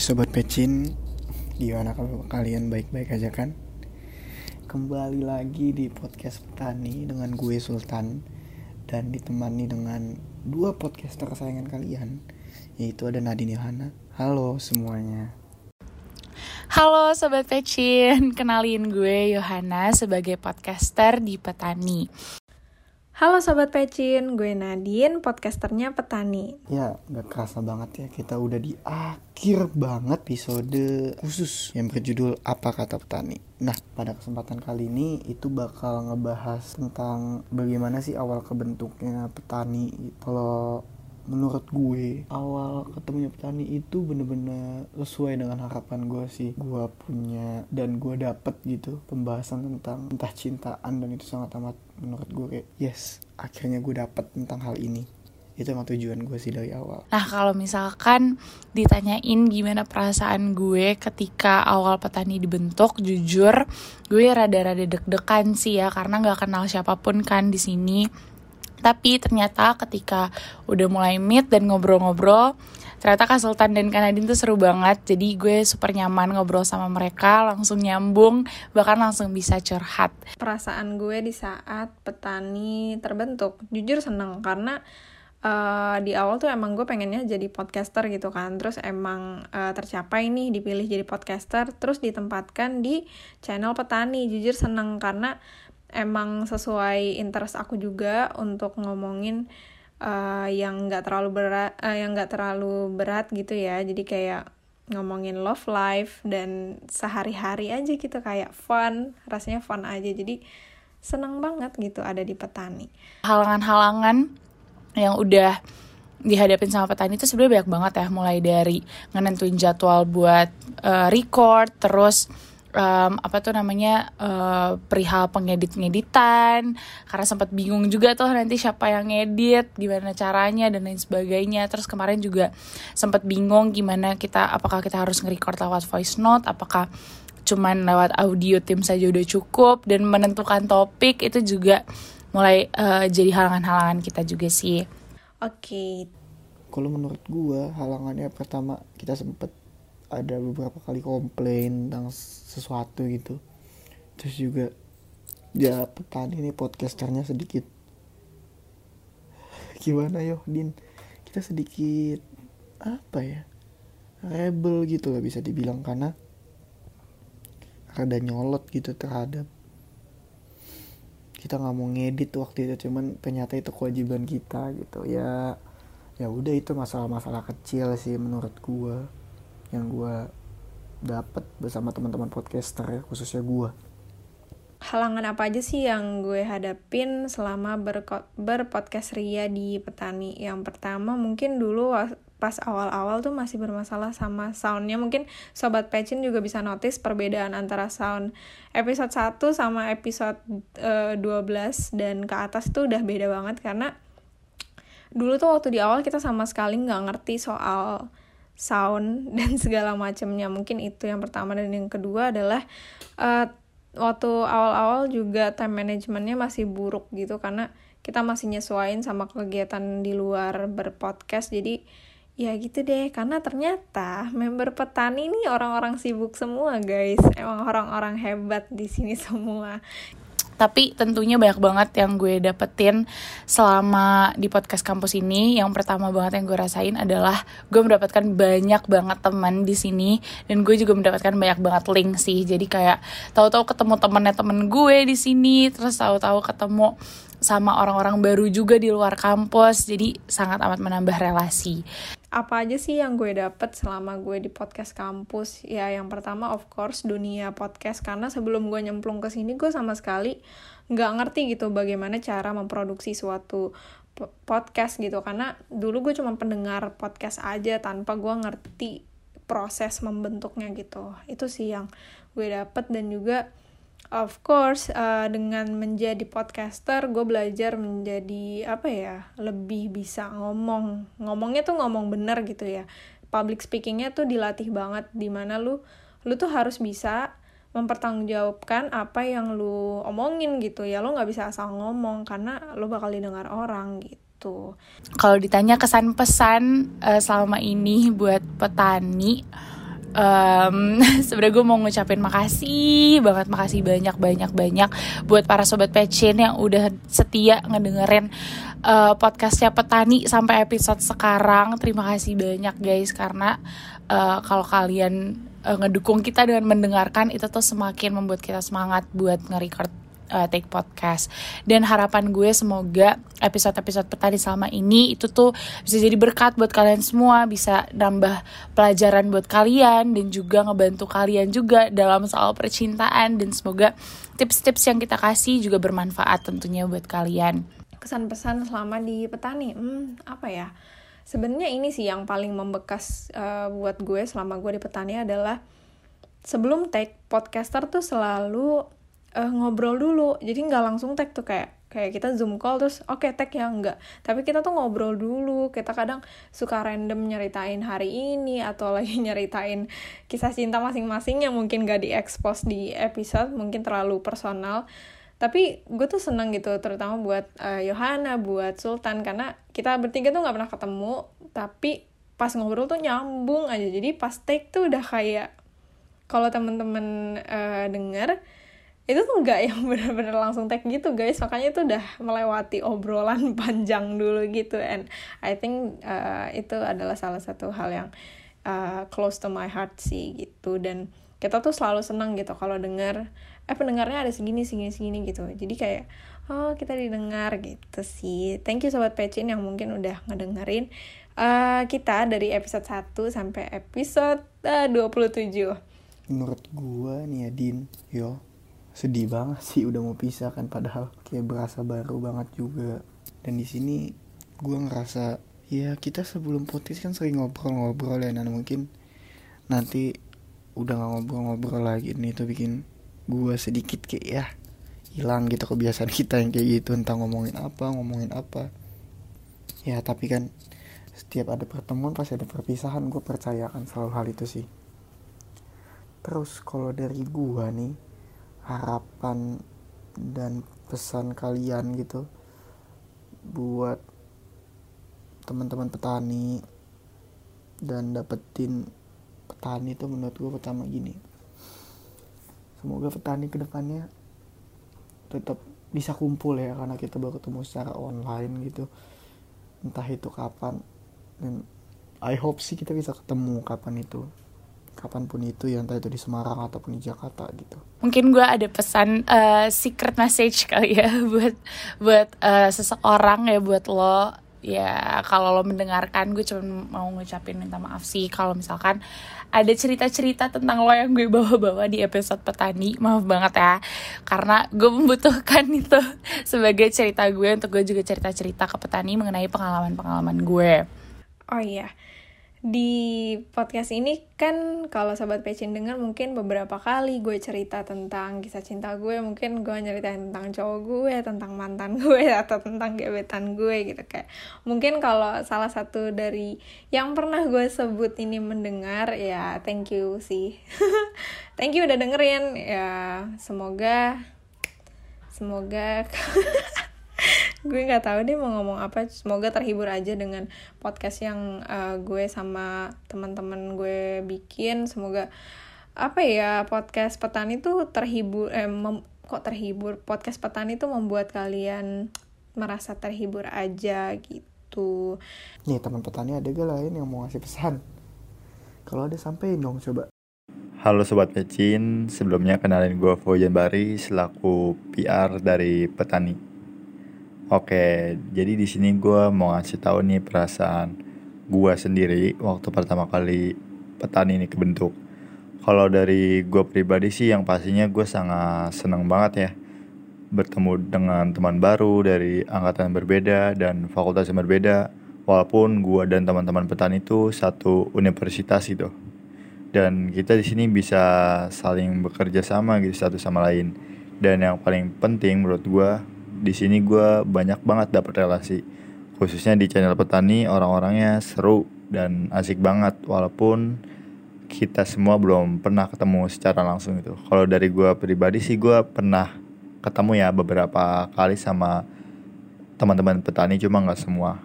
sobat pecin, gimana kalau kalian baik-baik aja kan? Kembali lagi di podcast petani dengan gue Sultan dan ditemani dengan dua podcaster kesayangan kalian, yaitu ada Nadine Yohana. Halo semuanya. Halo Sobat Pecin, kenalin gue Yohana sebagai podcaster di Petani. Halo Sobat Pecin, gue Nadine, podcasternya Petani. Ya, gak kerasa banget ya kita udah di akhir banget episode khusus yang berjudul Apa Kata Petani. Nah, pada kesempatan kali ini itu bakal ngebahas tentang bagaimana sih awal kebentuknya petani. Kalau menurut gue awal ketemunya petani itu bener-bener sesuai dengan harapan gue sih. Gue punya dan gue dapet gitu pembahasan tentang entah cintaan dan itu sangat amat menurut gue kayak yes akhirnya gue dapet tentang hal ini. Itu emang tujuan gue sih dari awal. Nah kalau misalkan ditanyain gimana perasaan gue ketika awal petani dibentuk, jujur gue rada-rada deg-degan sih ya karena nggak kenal siapa pun kan di sini. Tapi ternyata ketika udah mulai meet dan ngobrol-ngobrol, ternyata Kak Sultan dan Kak Nadine tuh seru banget. Jadi gue super nyaman ngobrol sama mereka, langsung nyambung, bahkan langsung bisa curhat. Perasaan gue di saat petani terbentuk, jujur seneng karena uh, di awal tuh emang gue pengennya jadi podcaster gitu kan. Terus emang uh, tercapai nih dipilih jadi podcaster, terus ditempatkan di channel petani. Jujur seneng karena emang sesuai interest aku juga untuk ngomongin uh, yang nggak terlalu berat uh, yang nggak terlalu berat gitu ya. Jadi kayak ngomongin love life dan sehari-hari aja gitu kayak fun rasanya fun aja. Jadi seneng banget gitu ada di petani. Halangan-halangan yang udah dihadapin sama petani itu sebenarnya banyak banget ya. Mulai dari ngenentuin jadwal buat uh, record terus um, apa tuh namanya uh, perihal pengedit-ngeditan karena sempat bingung juga tuh nanti siapa yang ngedit gimana caranya dan lain sebagainya terus kemarin juga sempat bingung gimana kita apakah kita harus nge-record lewat voice note apakah cuman lewat audio tim saja udah cukup dan menentukan topik itu juga mulai uh, jadi halangan-halangan kita juga sih oke okay. kalau menurut gua halangannya pertama kita sempet ada beberapa kali komplain tentang sesuatu gitu. Terus juga ya petani ini podcasternya sedikit. Gimana yo din? Kita sedikit apa ya rebel gitu lah bisa dibilang karena rada nyolot gitu terhadap kita nggak mau ngedit waktu itu cuman ternyata itu kewajiban kita gitu. Ya ya udah itu masalah-masalah kecil sih menurut gua yang gue dapat bersama teman-teman podcaster ya khususnya gue halangan apa aja sih yang gue hadapin selama berpodcast ria di petani? Yang pertama mungkin dulu pas awal-awal tuh masih bermasalah sama soundnya. Mungkin sobat pecin juga bisa notice perbedaan antara sound episode 1 sama episode uh, eh, 12 dan ke atas tuh udah beda banget karena dulu tuh waktu di awal kita sama sekali nggak ngerti soal sound dan segala macamnya. Mungkin itu yang pertama. Dan yang kedua adalah uh, waktu awal-awal juga time managementnya masih buruk gitu. Karena kita masih nyesuaiin sama kegiatan di luar berpodcast. Jadi ya gitu deh. Karena ternyata member petani ini orang-orang sibuk semua guys. Emang orang-orang hebat di sini semua tapi tentunya banyak banget yang gue dapetin selama di podcast kampus ini. Yang pertama banget yang gue rasain adalah gue mendapatkan banyak banget teman di sini dan gue juga mendapatkan banyak banget link sih. Jadi kayak tahu-tahu ketemu temennya temen gue di sini, terus tahu-tahu ketemu sama orang-orang baru juga di luar kampus. Jadi sangat amat menambah relasi apa aja sih yang gue dapet selama gue di podcast kampus? Ya yang pertama of course dunia podcast. Karena sebelum gue nyemplung ke sini gue sama sekali nggak ngerti gitu bagaimana cara memproduksi suatu podcast gitu. Karena dulu gue cuma pendengar podcast aja tanpa gue ngerti proses membentuknya gitu. Itu sih yang gue dapet dan juga of course uh, dengan menjadi podcaster gue belajar menjadi apa ya lebih bisa ngomong. Ngomongnya tuh ngomong bener gitu ya. Public speakingnya tuh dilatih banget di mana lu lu tuh harus bisa mempertanggungjawabkan apa yang lu omongin gitu ya. Lo nggak bisa asal ngomong karena lo bakal didengar orang gitu. Kalau ditanya kesan pesan uh, selama ini buat petani um, sebenarnya gue mau ngucapin makasih banget makasih banyak banyak banyak buat para sobat pecin yang udah setia ngedengerin uh, podcastnya petani sampai episode sekarang. Terima kasih banyak guys karena uh, kalau kalian uh, ngedukung kita dengan mendengarkan itu tuh semakin membuat kita semangat buat nge-record uh, take podcast. Dan harapan gue semoga episode-episode petani selama ini itu tuh bisa jadi berkat buat kalian semua bisa nambah pelajaran buat kalian dan juga ngebantu kalian juga dalam soal percintaan. Dan semoga tips-tips yang kita kasih juga bermanfaat tentunya buat kalian. Kesan pesan selama di petani hmm apa ya? Sebenarnya ini sih yang paling membekas uh, buat gue selama gue di petani adalah sebelum take podcaster tuh selalu uh, ngobrol dulu. Jadi nggak langsung tag tuh kayak kayak kita zoom call terus oke okay, tag ya. Enggak tapi kita tuh ngobrol dulu. Kita kadang suka random nyeritain hari ini atau lagi nyeritain kisah cinta masing-masing yang mungkin gak diekspos di episode mungkin terlalu personal. Tapi gue tuh seneng gitu terutama buat uh, Yohana buat Sultan. Karena kita bertiga tuh nggak pernah ketemu tapi pas ngobrol tuh nyambung aja. Jadi pas take tuh udah kayak kalau temen-temen uh, denger itu tuh nggak yang bener-bener langsung tag gitu guys. Makanya itu udah melewati obrolan panjang dulu gitu. And I think uh, itu adalah salah satu hal yang uh, close to my heart sih gitu. Dan kita tuh selalu senang gitu kalau denger eh pendengarnya ada segini segini segini gitu. Jadi kayak oh kita didengar gitu sih. Thank you sobat pecin yang mungkin udah ngedengerin uh, kita dari episode 1 sampai episode uh, 27 menurut gua nih ya Din yo sedih banget sih udah mau pisah kan padahal kayak berasa baru banget juga. Dan di sini gue ngerasa ya kita sebelum podcast kan sering ngobrol-ngobrol ya dan mungkin nanti udah nggak ngobrol-ngobrol lagi nih tuh bikin gue sedikit kayak ya hilang gitu kebiasaan kita yang kayak gitu. Entah ngomongin apa ngomongin apa. Ya tapi kan setiap ada pertemuan pasti ada perpisahan. Gue percaya kan selalu hal itu sih. Terus kalau dari gue nih harapan dan pesan kalian gitu buat teman-teman petani dan dapetin petani itu menurut gue pertama gini. Semoga petani ke depannya tetap bisa kumpul ya karena kita baru ketemu secara online gitu. Entah itu kapan dan I hope sih kita bisa ketemu kapan itu kapan pun itu ya entah itu di Semarang ataupun di Jakarta gitu. Mungkin gue ada pesan uh, secret message kali ya buat buat uh, seseorang ya buat lo. Ya kalau lo mendengarkan gue cuma mau ngucapin minta maaf sih. Kalau misalkan ada cerita-cerita tentang lo yang gue bawa-bawa di episode petani maaf banget ya. Karena gue membutuhkan itu sebagai cerita gue untuk gue juga cerita-cerita ke petani mengenai pengalaman-pengalaman gue oh iya di podcast ini kan kalau sobat pecin dengar mungkin beberapa kali gue cerita tentang kisah cinta gue. Mungkin gue nyeritain tentang cowok gue tentang mantan gue atau tentang gebetan gue gitu kayak. Mungkin kalau salah satu dari yang pernah gue sebut ini mendengar ya thank you sih. Thank you udah dengerin ya semoga semoga gue nggak tahu deh mau ngomong apa. Semoga terhibur aja dengan podcast yang uh, gue sama teman-teman gue bikin. Semoga apa ya podcast petani tuh terhibur eh mem, kok terhibur? Podcast petani tuh membuat kalian merasa terhibur aja gitu. Nih teman petani ada gak lain yang mau ngasih pesan? Kalau ada sampai dong coba. Halo Sobat Pecin, sebelumnya kenalin gue Fojan Bari selaku PR dari Petani. Oke, jadi di sini gue mau ngasih tahu nih perasaan gue sendiri waktu pertama kali petani ini kebentuk. Kalau dari gue pribadi sih yang pastinya gue sangat seneng banget ya bertemu dengan teman baru dari angkatan berbeda dan fakultas yang berbeda. Walaupun gue dan teman-teman petani itu satu universitas gitu. Dan kita di sini bisa saling bekerja sama gitu satu sama lain. Dan yang paling penting menurut gue di sini gue banyak banget dapet relasi. Khususnya di channel petani orang-orangnya seru dan asik banget. Walaupun kita semua belum pernah ketemu secara langsung itu kalau dari gue pribadi sih gue pernah ketemu ya beberapa kali sama teman-teman petani cuma nggak semua.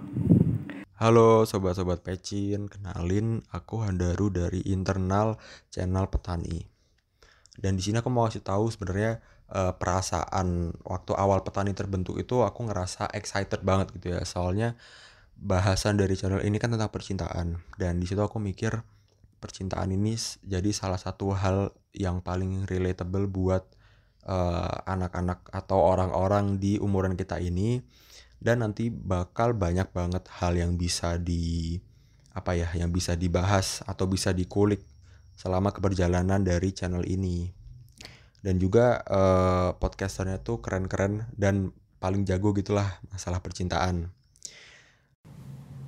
Halo sobat-sobat pecin, kenalin aku Handaru dari internal channel Petani. Dan di sini aku mau kasih tahu sebenarnya uh, perasaan waktu awal Petani terbentuk itu aku ngerasa excited banget gitu ya. Soalnya bahasan dari channel ini kan tentang percintaan. Dan di situ aku mikir percintaan ini jadi salah satu hal yang paling relatable buat eh, anak-anak uh, atau orang-orang di umuran kita ini. Dan nanti bakal banyak banget hal yang bisa di apa ya yang bisa dibahas atau bisa dikulik selama keberjalanan dari channel ini dan juga uh, podcasternya tuh keren-keren dan paling jago gitulah masalah percintaan.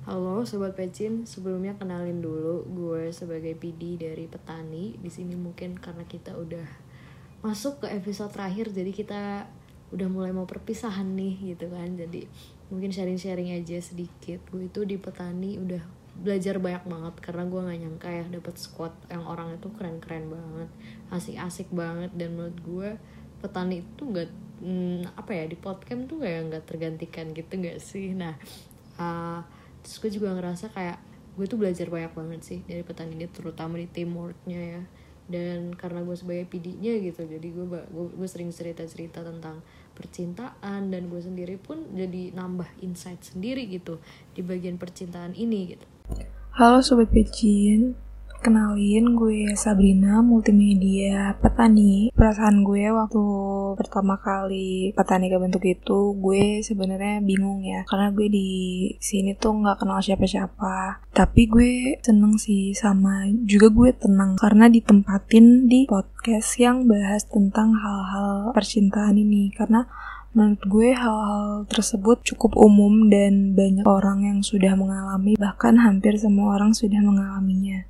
Halo sobat pecin, sebelumnya kenalin dulu gue sebagai PD dari petani. Di sini mungkin karena kita udah masuk ke episode terakhir, jadi kita udah mulai mau perpisahan nih gitu kan. Jadi mungkin sharing-sharing aja sedikit. Gue itu di petani udah belajar banyak banget karena gue nggak nyangka ya dapet squad yang orang itu keren-keren banget. Asik-asik banget. Dan menurut gue petani itu nggak hmm, apa ya di podcast tuh kayak nggak tergantikan gitu nggak sih? Nah uh, terus gue juga ngerasa kayak gue tuh belajar banyak banget sih dari petani ini terutama di teamworknya ya. Dan karena gue sebagai PD-nya gitu jadi gue gue, gue sering cerita cerita tentang percintaan dan gue sendiri pun jadi nambah insight sendiri gitu di bagian percintaan ini gitu halo sobat pecin Kenalin, gue Sabrina, multimedia petani. Perasaan gue waktu pertama kali petani kebentuk itu, gue sebenarnya bingung ya, karena gue di sini tuh nggak kenal siapa-siapa. Tapi gue seneng sih sama juga gue tenang karena ditempatin di podcast yang bahas tentang hal-hal percintaan ini. Karena Menurut gue hal-hal tersebut cukup umum dan banyak orang yang sudah mengalami, bahkan hampir semua orang sudah mengalaminya.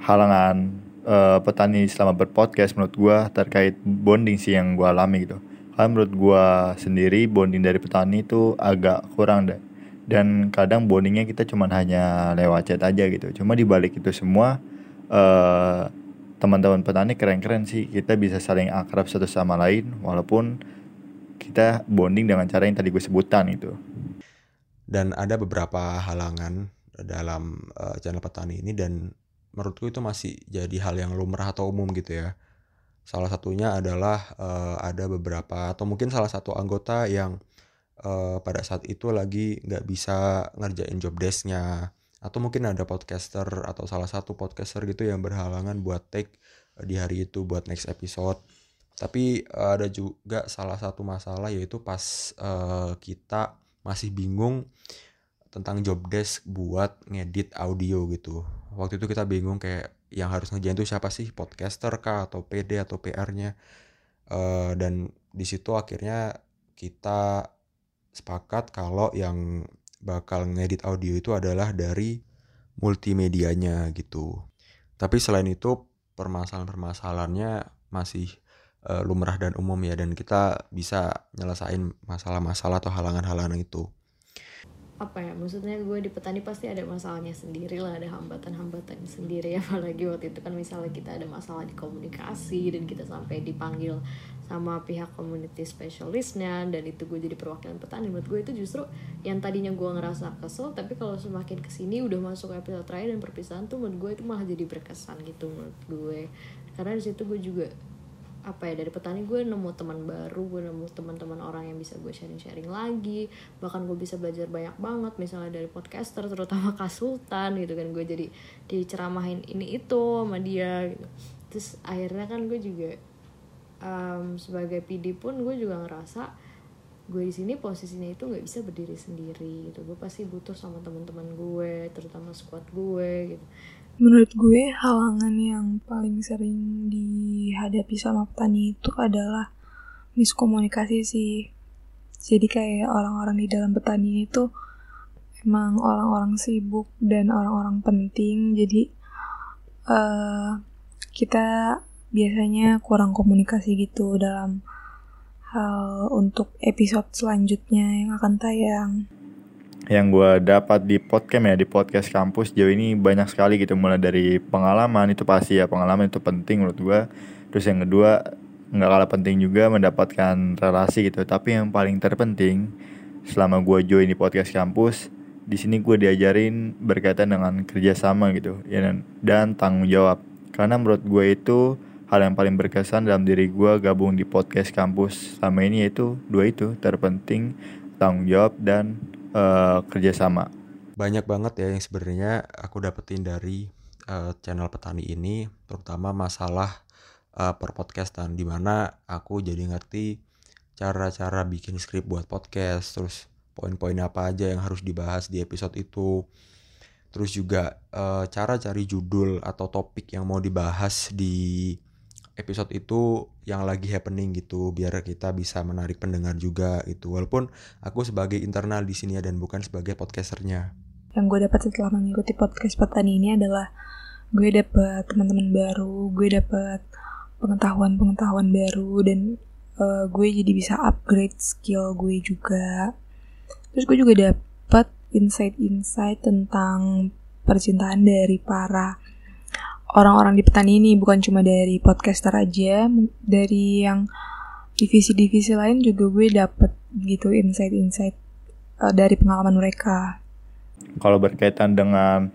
Halangan uh, petani selama berpodcast menurut gue terkait bonding sih yang gue alami gitu. Karena menurut gue sendiri bonding dari petani itu agak kurang deh. Dan kadang bondingnya kita cuma hanya lewat chat aja gitu. Cuma dibalik itu semua uh, teman-teman petani keren-keren sih. Kita bisa saling akrab satu sama lain walaupun kita bonding dengan cara yang tadi gue sebutan itu dan ada beberapa halangan dalam uh, channel petani ini dan menurutku itu masih jadi hal yang lumrah atau umum gitu ya. Salah satunya adalah uh, ada beberapa atau mungkin salah satu anggota yang uh, pada saat itu lagi nggak bisa ngerjain job desknya atau mungkin ada podcaster atau salah satu podcaster gitu yang berhalangan buat take di hari itu buat next episode. Tapi uh, ada juga salah satu masalah yaitu pas uh, kita masih bingung tentang job desk buat ngedit audio gitu. Waktu itu kita bingung kayak yang harus ngejain tuh siapa sih podcaster kah atau PD atau PR-nya. Uh, dan di situ akhirnya kita sepakat kalau yang bakal ngedit audio itu adalah dari multimedianya gitu. Tapi selain itu permasalahan-permasalahannya masih uh, lumrah dan umum ya dan kita bisa nyelesain masalah-masalah atau halangan-halangan itu. Apa ya maksudnya gue di petani pasti ada masalahnya sendiri lah ada hambatan-hambatan sendiri. Apalagi waktu itu kan misalnya kita ada masalah di komunikasi dan kita sampai dipanggil sama pihak community specialistnya dan itu gue jadi perwakilan petani. Menurut gue itu justru yang tadinya gue ngerasa kesel tapi kalau semakin ke sini udah masuk episode terakhir dan perpisahan tuh menurut gue itu malah jadi berkesan gitu menurut gue. Karena di situ gue juga apa ya dari petani gue nemu teman baru gue nemu teman-teman orang yang bisa gue sharing-sharing lagi bahkan gue bisa belajar banyak banget misalnya dari podcaster terutama Kak Sultan gitu kan. Gue jadi diceramahin ini itu sama dia gitu. Terus akhirnya kan gue juga um, sebagai PD pun gue juga ngerasa gue di sini posisinya itu nggak bisa berdiri sendiri gitu. Gue pasti butuh sama teman-teman gue terutama squad gue gitu Menurut gue, halangan yang paling sering dihadapi sama petani itu adalah miskomunikasi sih. Jadi kayak orang-orang di dalam petani itu emang orang-orang sibuk dan orang-orang penting. Jadi uh, kita biasanya kurang komunikasi gitu dalam hal untuk episode selanjutnya yang akan tayang yang gue dapat di podcast ya di podcast kampus jauh ini banyak sekali gitu. Mulai dari pengalaman itu pasti ya pengalaman itu penting menurut gue terus yang kedua nggak kalah penting juga mendapatkan relasi gitu. Tapi yang paling terpenting selama gue join di podcast kampus di sini gue diajarin berkaitan dengan kerjasama gitu ya dan, dan tanggung jawab. Karena menurut gue itu hal yang paling berkesan dalam diri gue gabung di podcast kampus selama ini yaitu dua itu terpenting tanggung jawab dan uh, kerjasama? Banyak banget ya yang sebenarnya aku dapetin dari uh, channel petani ini terutama masalah uh, per podcastan di mana aku jadi ngerti cara-cara bikin skrip buat podcast terus poin-poin apa aja yang harus dibahas di episode itu. Terus juga uh, cara cari judul atau topik yang mau dibahas di episode itu yang lagi happening gitu biar kita bisa menarik pendengar juga itu walaupun aku sebagai internal di sini dan bukan sebagai podcasternya. Yang gue dapat setelah mengikuti podcast petani ini adalah gue dapat teman-teman baru gue dapat pengetahuan-pengetahuan baru dan uh, gue jadi bisa upgrade skill gue juga. Terus gue juga dapat insight-insight tentang percintaan dari para orang-orang di petani ini bukan cuma dari podcaster aja dari yang divisi-divisi lain juga gue dapet gitu insight-insight uh, dari pengalaman mereka. Kalau berkaitan dengan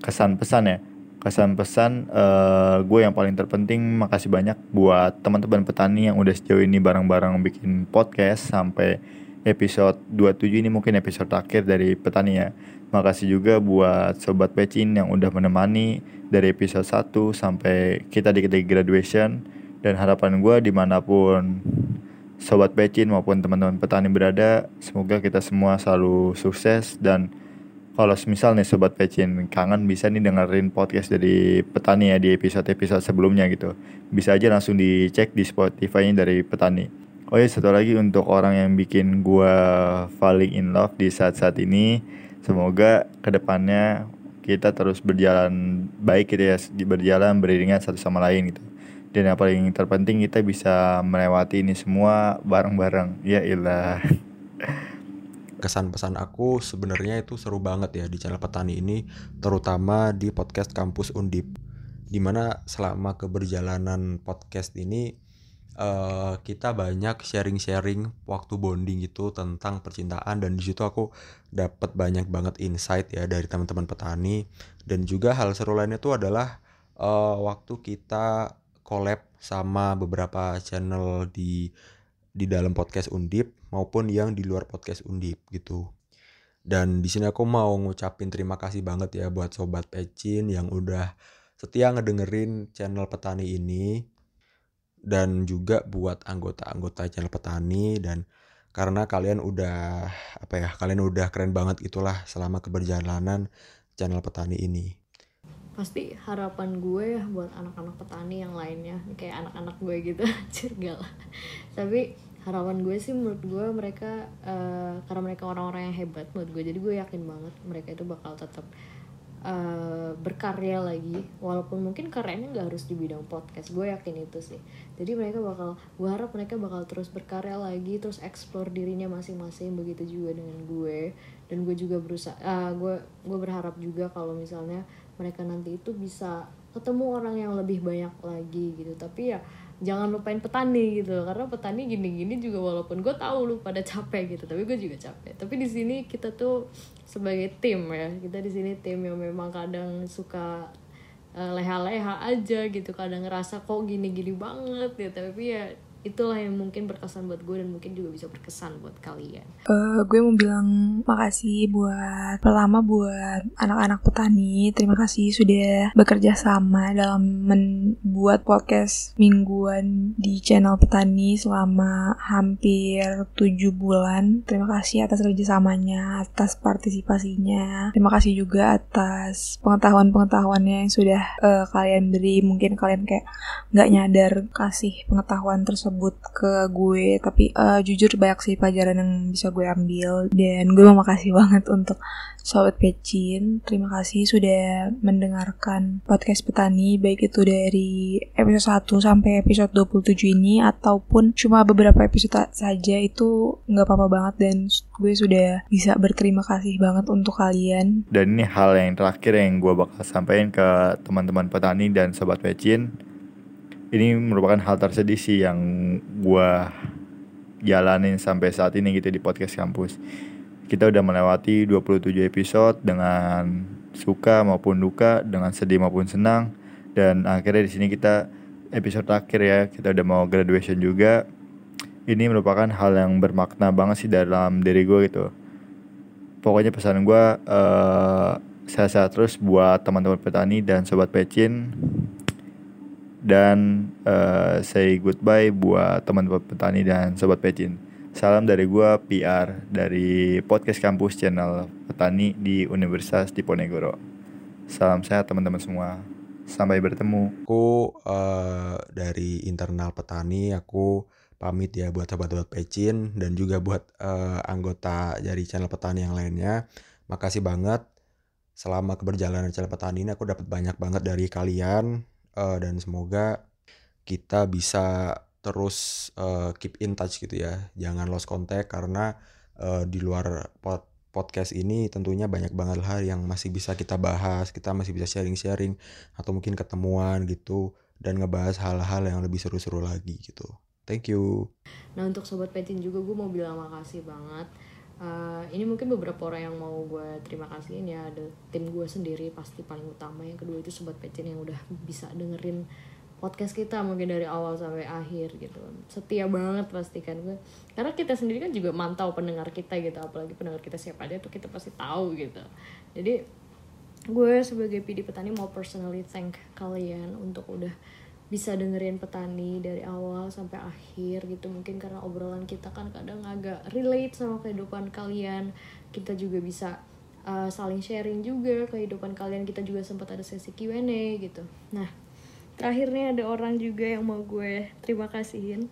kesan pesan ya kesan pesan uh, gue yang paling terpenting makasih banyak buat teman-teman petani yang udah sejauh ini bareng-bareng bikin podcast sampai episode 27 ini mungkin episode terakhir dari petani ya. Makasih juga buat sobat pecin yang udah menemani dari episode 1 sampai kita di graduation. Dan harapan gue di mana pun sobat pecin maupun teman-teman petani berada semoga kita semua selalu sukses. Dan kalau misal nih sobat pecin kangen bisa nih dengerin podcast dari petani ya di episode-episode sebelumnya gitu. Bisa aja langsung dicek di Spotify-nya dari petani Oh ya satu lagi untuk orang yang bikin gua falling in love di saat-saat ini. Semoga ke depannya kita terus berjalan baik gitu ya Berjalan beriringan satu sama lain gitu. Dan yang paling terpenting kita bisa melewati ini semua bareng-bareng. Ya ilah. Kesan pesan aku sebenarnya itu seru banget ya di channel petani ini terutama di podcast kampus undip. Di mana selama keberjalanan podcast ini uh, kita banyak sharing-sharing waktu bonding gitu tentang percintaan dan di situ aku dapat banyak banget insight ya dari teman-teman petani dan juga hal seru lainnya itu adalah uh, waktu kita collab sama beberapa channel di di dalam podcast Undip maupun yang di luar podcast Undip gitu. Dan di sini aku mau ngucapin terima kasih banget ya buat sobat Pecin yang udah setia ngedengerin channel petani ini dan juga buat anggota-anggota channel petani dan karena kalian udah apa ya kalian udah keren banget itulah selama keberjalanan channel petani ini. Pasti harapan gue ya buat anak-anak petani yang lainnya kayak anak-anak gue gitu cirgal tapi harapan gue sih menurut gue mereka uh, karena mereka orang-orang yang hebat menurut gue jadi gue yakin banget mereka itu bakal tetap uh, berkarya lagi walaupun mungkin karyanya nggak harus di bidang podcast gue yakin itu sih. Jadi mereka bakal gue harap mereka bakal terus berkarya lagi terus explore dirinya masing-masing begitu juga dengan gue. Dan gue juga berusaha uh, gue gue berharap juga kalau misalnya mereka nanti itu bisa ketemu orang yang lebih banyak lagi gitu. Tapi ya jangan lupain petani gitu. Karena petani gini-gini juga walaupun gue tahu lu pada capek gitu tapi gue juga capek. Tapi di sini kita tuh sebagai tim ya kita di sini tim yang memang kadang suka uh, leha-leha aja gitu kadang ngerasa kok gini-gini banget ya tapi ya itulah yang mungkin berkesan buat gue dan mungkin juga bisa berkesan buat kalian. Uh, gue mau bilang makasih buat pertama buat anak-anak petani. Terima kasih sudah bekerja sama dalam membuat podcast mingguan di channel petani selama hampir tujuh bulan. Terima kasih atas kerjasamanya, atas partisipasinya. Terima kasih juga atas pengetahuan-pengetahuannya yang sudah uh, kalian beri. Mungkin kalian kayak nggak nyadar kasih pengetahuan tersebut tersebut ke gue. Tapi uh, jujur banyak sih pelajaran yang bisa gue ambil. Dan gue mau makasih banget untuk sobat pecin. Terima kasih sudah mendengarkan podcast petani baik itu dari episode 1 sampai episode 27 ini ataupun cuma beberapa episode saja itu nggak apa-apa banget. Dan gue sudah bisa berterima kasih banget untuk kalian. Dan ini hal yang terakhir yang gue bakal sampaikan ke teman-teman petani dan sobat pecin ini merupakan hal tersedih sih yang gue jalanin sampai saat ini gitu di podcast kampus kita udah melewati 27 episode dengan suka maupun duka, dengan sedih maupun senang dan akhirnya di sini kita episode terakhir ya, kita udah mau graduation juga. Ini merupakan hal yang bermakna banget sih dalam diri gue gitu. Pokoknya pesan gue uh, sehat-sehat terus buat teman-teman petani dan sobat pecin dan uh, say goodbye buat teman-teman petani dan sobat pecin. Salam dari gua PR dari podcast kampus channel petani di Universitas Diponegoro. Salam sehat teman-teman semua. Sampai bertemu. Aku uh, dari internal petani aku pamit ya buat sobat-sobat pecin dan juga buat uh, anggota dari channel petani yang lainnya. Makasih banget selama keberjalanan channel petani ini aku dapat banyak banget dari kalian uh, dan semoga kita bisa terus uh, keep in touch gitu ya. Jangan lost contact karena uh, di luar pod podcast ini tentunya banyak banget hal yang masih bisa kita bahas kita masih bisa sharing-sharing atau mungkin ketemuan gitu dan ngebahas hal-hal yang lebih seru-seru lagi gitu. Thank you. Nah untuk sobat petin juga gue mau bilang makasih banget uh, ini mungkin beberapa orang yang mau gue terima kasihin ya. Ada tim gue sendiri pasti paling utama. Yang kedua itu sobat pecin yang udah bisa dengerin podcast kita mungkin dari awal sampai akhir gitu. Setia banget pasti kan gue karena kita sendiri kan juga mantau pendengar kita gitu. Apalagi pendengar kita siapa aja tuh kita pasti tahu gitu. Jadi gue sebagai PD petani mau personally thank kalian untuk udah bisa dengerin petani dari awal sampai akhir gitu. Mungkin karena obrolan kita kan kadang agak relate sama kehidupan kalian. Kita juga bisa uh, saling sharing juga kehidupan kalian. Kita juga sempat ada sesi Q&A gitu. Nah terakhirnya ada orang juga yang mau gue terima kasihin.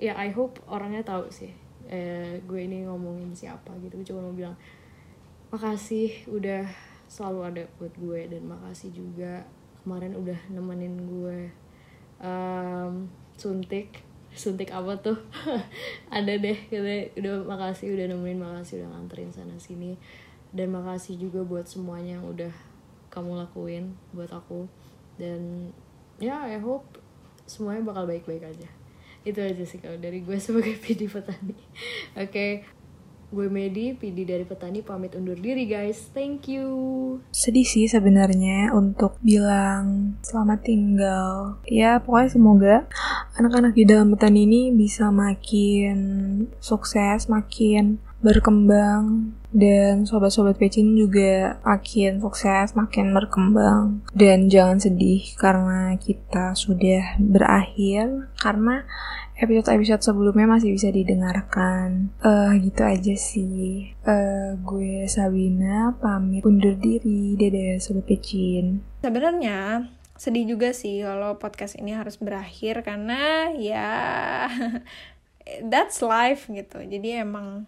Ya I hope orangnya tahu sih eh, gue ini ngomongin siapa gitu. Gue cuma mau bilang makasih udah selalu ada buat gue dan makasih juga. Kemarin udah nemenin gue um, suntik. Suntik apa tuh? Ada deh gitu udah makasih udah nemenin makasih udah nganterin sana sini. Dan makasih juga buat semuanya yang udah kamu lakuin buat aku. Dan ya I hope semuanya bakal baik-baik aja. Itu aja sih kalau dari gue sebagai PD petani. Oke. okay. Gue Medi PD dari petani pamit undur diri guys. Thank you. Sedih sih sebenarnya untuk bilang selamat tinggal. Ya pokoknya semoga anak-anak di dalam petani ini bisa makin sukses makin berkembang dan sobat-sobat pecin juga makin sukses, makin berkembang. Dan jangan sedih karena kita sudah berakhir karena episode-episode sebelumnya masih bisa didengarkan. Uh, gitu aja sih. Uh, gue Sabina pamit undur diri. Dadah sobat pecin. Sebenarnya sedih juga sih kalau podcast ini harus berakhir karena ya that's life gitu. Jadi emang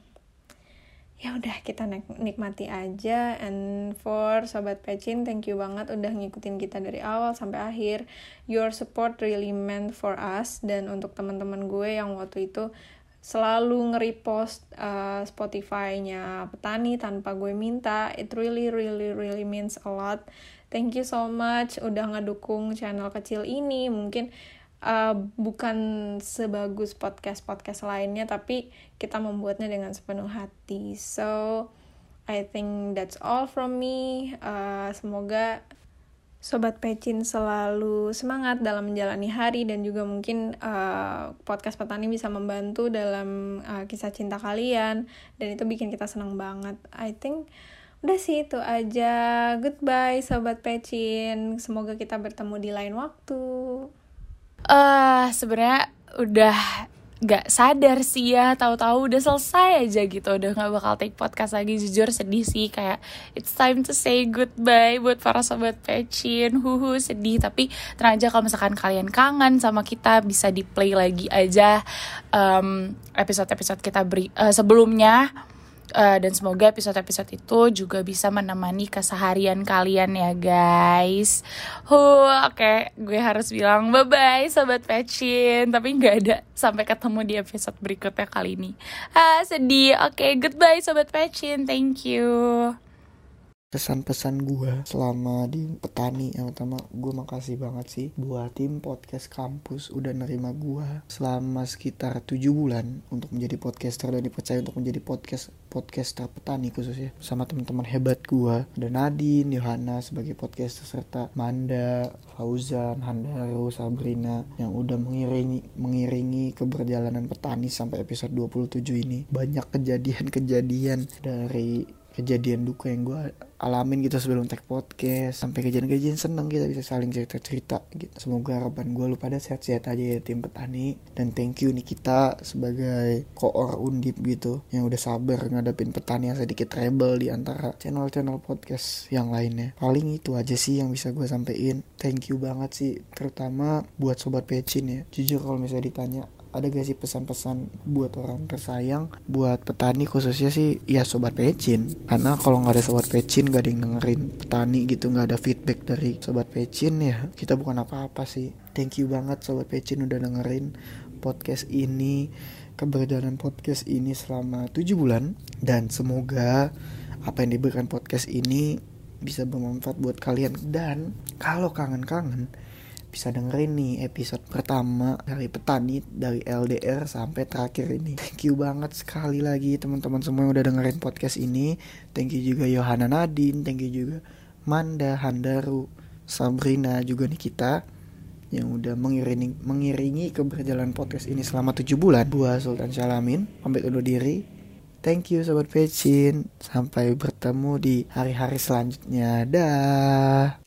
ya udah kita nikmati aja. And for sobat pecin thank you banget udah ngikutin kita dari awal sampai akhir. Your support really meant for us. Dan untuk teman-teman gue yang waktu itu selalu nge-repost uh, Spotify-nya petani tanpa gue minta it really really really means a lot. Thank you so much udah ngedukung channel kecil ini. Mungkin uh, bukan sebagus podcast podcast lainnya tapi kita membuatnya dengan sepenuh hati so I think that's all from me uh, semoga Sobat Pecin selalu semangat dalam menjalani hari dan juga mungkin uh, podcast petani bisa membantu dalam uh, kisah cinta kalian dan itu bikin kita senang banget. I think udah sih itu aja. Goodbye Sobat Pecin. Semoga kita bertemu di lain waktu uh, sebenarnya udah gak sadar sih ya tahu-tahu udah selesai aja gitu. Udah nggak bakal take podcast lagi jujur sedih sih. Kayak it's time to say goodbye buat para sobat pecin. Huhu sedih. Tapi tenang aja kalau misalkan kalian kangen sama kita bisa di play lagi aja um, episode-episode kita beri, uh, sebelumnya uh, dan semoga episode-episode itu juga bisa menemani keseharian kalian ya guys. Huh, oke, okay. gue harus bilang bye bye sobat pecin, tapi nggak ada sampai ketemu di episode berikutnya kali ini. Ah sedih. Oke, okay, goodbye sobat pecin. Thank you. Pesan-pesan gue selama di petani yang pertama gue makasih banget sih buat tim podcast kampus udah nerima gue selama sekitar tujuh bulan untuk menjadi podcaster dan dipercaya untuk menjadi podcast podcaster petani khususnya sama teman-teman hebat gue ada Nadine, Yohana sebagai podcaster serta Manda, Fauzan, Handaru, Sabrina yang udah mengiringi mengiringi keberjalanan petani sampai episode 27 ini. Banyak kejadian-kejadian dari kejadian duka yang gue alamin gitu sebelum tag podcast sampai kejadian-kejadian seneng kita bisa saling cerita-cerita gitu. Semoga harapan gue lu pada sehat-sehat aja ya tim petani. Dan thank you nih kita sebagai koor undip gitu yang udah sabar ngadepin petani yang sedikit rebel di antara channel-channel podcast yang lainnya. Paling itu aja sih yang bisa gue sampein. Thank you banget sih terutama buat sobat pecin ya. Jujur kalau misalnya ditanya ada gak sih pesan-pesan buat orang tersayang buat petani khususnya sih? Ya sobat pecin. Karena kalau nggak ada sobat pecin gak ada yang dengerin petani gitu nggak ada feedback dari sobat pecin ya kita bukan apa-apa sih. Thank you banget sobat pecin udah dengerin podcast ini keberadaan podcast ini selama 7 bulan. Dan semoga apa yang diberikan podcast ini bisa bermanfaat buat kalian. Dan kalau kangen-kangen bisa dengerin nih episode pertama dari petani dari LDR sampai terakhir ini. Thank you banget sekali lagi teman-teman semua yang udah dengerin podcast ini. Thank you juga Yohana Nadine, thank you juga Manda, Handaru, Sabrina juga nih kita yang udah mengiringi mengiringi keberjalanan podcast ini selama 7 bulan. Gua Sultan Syalamin, pamit undur diri. Thank you sobat pecin. Sampai bertemu di hari-hari selanjutnya. Dah.